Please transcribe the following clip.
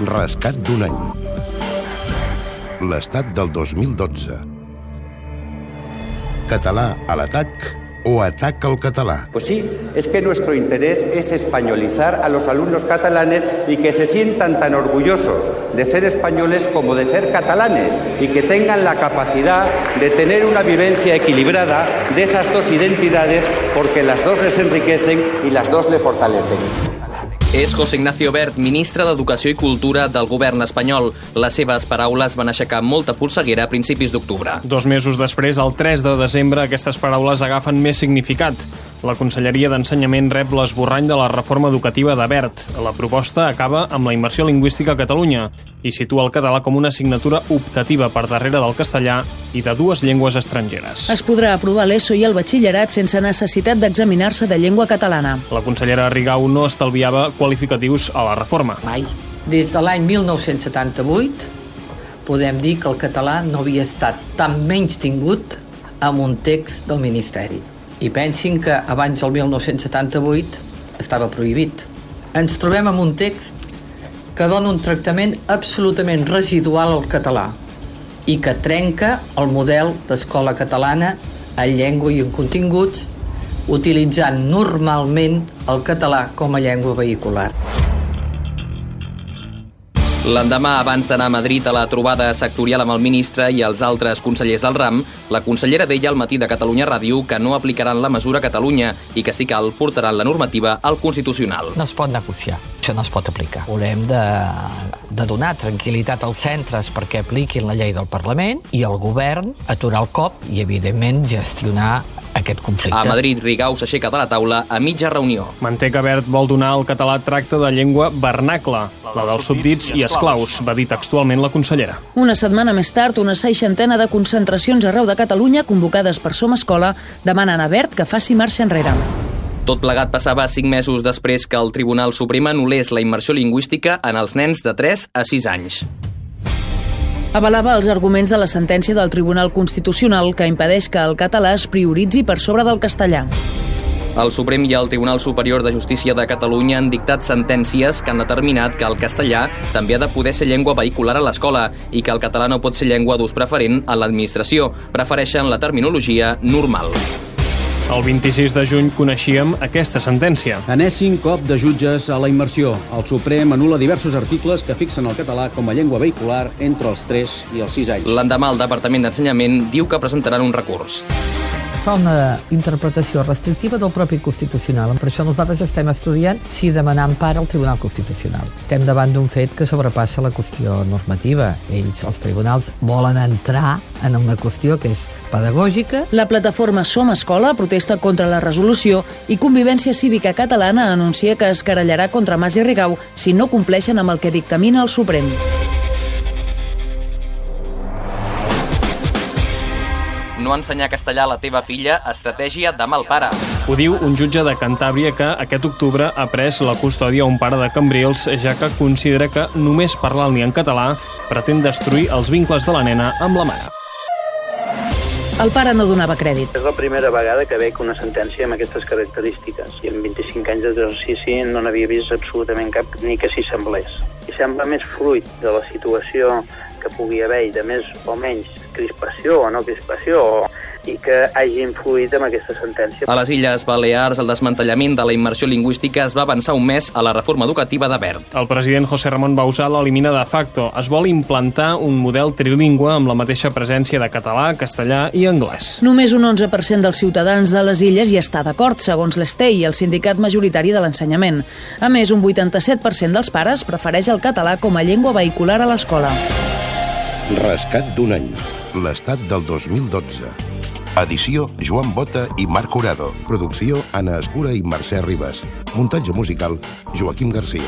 Rescat d'un any. L'estat del 2012. Català a l'atac o ataca al català? Pues sí, es que nuestro interés es españolizar a los alumnos catalanes y que se sientan tan orgullosos de ser españoles como de ser catalanes y que tengan la capacidad de tener una vivencia equilibrada de esas dos identidades porque las dos les enriquecen y las dos le fortalecen. És José Ignacio Bert, ministre d'Educació i Cultura del govern espanyol. Les seves paraules van aixecar molta polseguera a principis d'octubre. Dos mesos després, el 3 de desembre, aquestes paraules agafen més significat. La Conselleria d'Ensenyament rep l'esborrany de la reforma educativa de Bert. La proposta acaba amb la immersió lingüística a Catalunya i situa el català com una assignatura optativa per darrere del castellà i de dues llengües estrangeres. Es podrà aprovar l'ESO i el batxillerat sense necessitat d'examinar-se de llengua catalana. La consellera Rigau no estalviava qualificatius a la reforma. Mai. Des de l'any 1978 podem dir que el català no havia estat tan menys tingut amb un text del Ministeri. I pensin que abans del 1978 estava prohibit. Ens trobem amb un text que dona un tractament absolutament residual al català i que trenca el model d'escola catalana en llengua i en continguts utilitzant normalment el català com a llengua vehicular. L'endemà, abans d'anar a Madrid a la trobada sectorial amb el ministre i els altres consellers del RAM, la consellera deia al matí de Catalunya Ràdio que no aplicaran la mesura a Catalunya i que si cal portaran la normativa al Constitucional. No es pot negociar, això no es pot aplicar. Volem de, de donar tranquil·litat als centres perquè apliquin la llei del Parlament i el govern aturar el cop i, evidentment, gestionar aquest conflicte. A Madrid, Rigau s'aixeca de la taula a mitja reunió. Manté que Bert vol donar al català tracte de llengua vernacla, la dels súbdits i esclaus, va dir textualment la consellera. Una setmana més tard, una seixantena de concentracions arreu de Catalunya, convocades per Som Escola, demanen a Bert que faci marxa enrere. Tot plegat passava cinc mesos després que el Tribunal Suprem anul·lés la immersió lingüística en els nens de 3 a 6 anys. Avalava els arguments de la sentència del Tribunal Constitucional que impedeix que el català es prioritzi per sobre del castellà. El Suprem i el Tribunal Superior de Justícia de Catalunya han dictat sentències que han determinat que el castellà també ha de poder ser llengua vehicular a l'escola i que el català no pot ser llengua d'ús preferent a l'administració. Prefereixen la terminologia normal. El 26 de juny coneixíem aquesta sentència. Anèssim cop de jutges a la immersió. El Suprem anula diversos articles que fixen el català com a llengua vehicular entre els 3 i els 6 anys. L'endemà el Departament d'Ensenyament diu que presentaran un recurs fa una interpretació restrictiva del propi Constitucional. Per això nosaltres estem estudiant si demanar empar al Tribunal Constitucional. Estem davant d'un fet que sobrepassa la qüestió normativa. Ells, els tribunals, volen entrar en una qüestió que és pedagògica. La plataforma Som Escola protesta contra la resolució i Convivència Cívica Catalana anuncia que es querellarà contra Mas i Rigau si no compleixen amb el que dictamina el Suprem. No ensenyar castellà a la teva filla, estratègia de mal pare. Ho diu un jutge de Cantàbria que aquest octubre ha pres la custòdia a un pare de Cambrils, ja que considera que només parlant-li en català pretén destruir els vincles de la nena amb la mare. El pare no donava crèdit. És la primera vegada que veig una sentència amb aquestes característiques i en 25 anys d'exercici no n'havia vist absolutament cap ni que s'hi semblés. I sembla més fruit de la situació que pugui haver i de més o menys crispació o no crispació i que hagi influït en aquesta sentència. A les Illes Balears, el desmantellament de la immersió lingüística es va avançar un mes a la reforma educativa de Bert. El president José Ramon Bausal elimina de facto. Es vol implantar un model trilingüe amb la mateixa presència de català, castellà i anglès. Només un 11% dels ciutadans de les illes hi està d'acord, segons l'ESTEI, el sindicat majoritari de l'ensenyament. A més, un 87% dels pares prefereix el català com a llengua vehicular a l'escola. Rescat d'un any. L'estat del 2012. Edició Joan Bota i Marc Curado. Producció Anna Escura i Mercè Ribas. Muntatge musical Joaquim Garcia.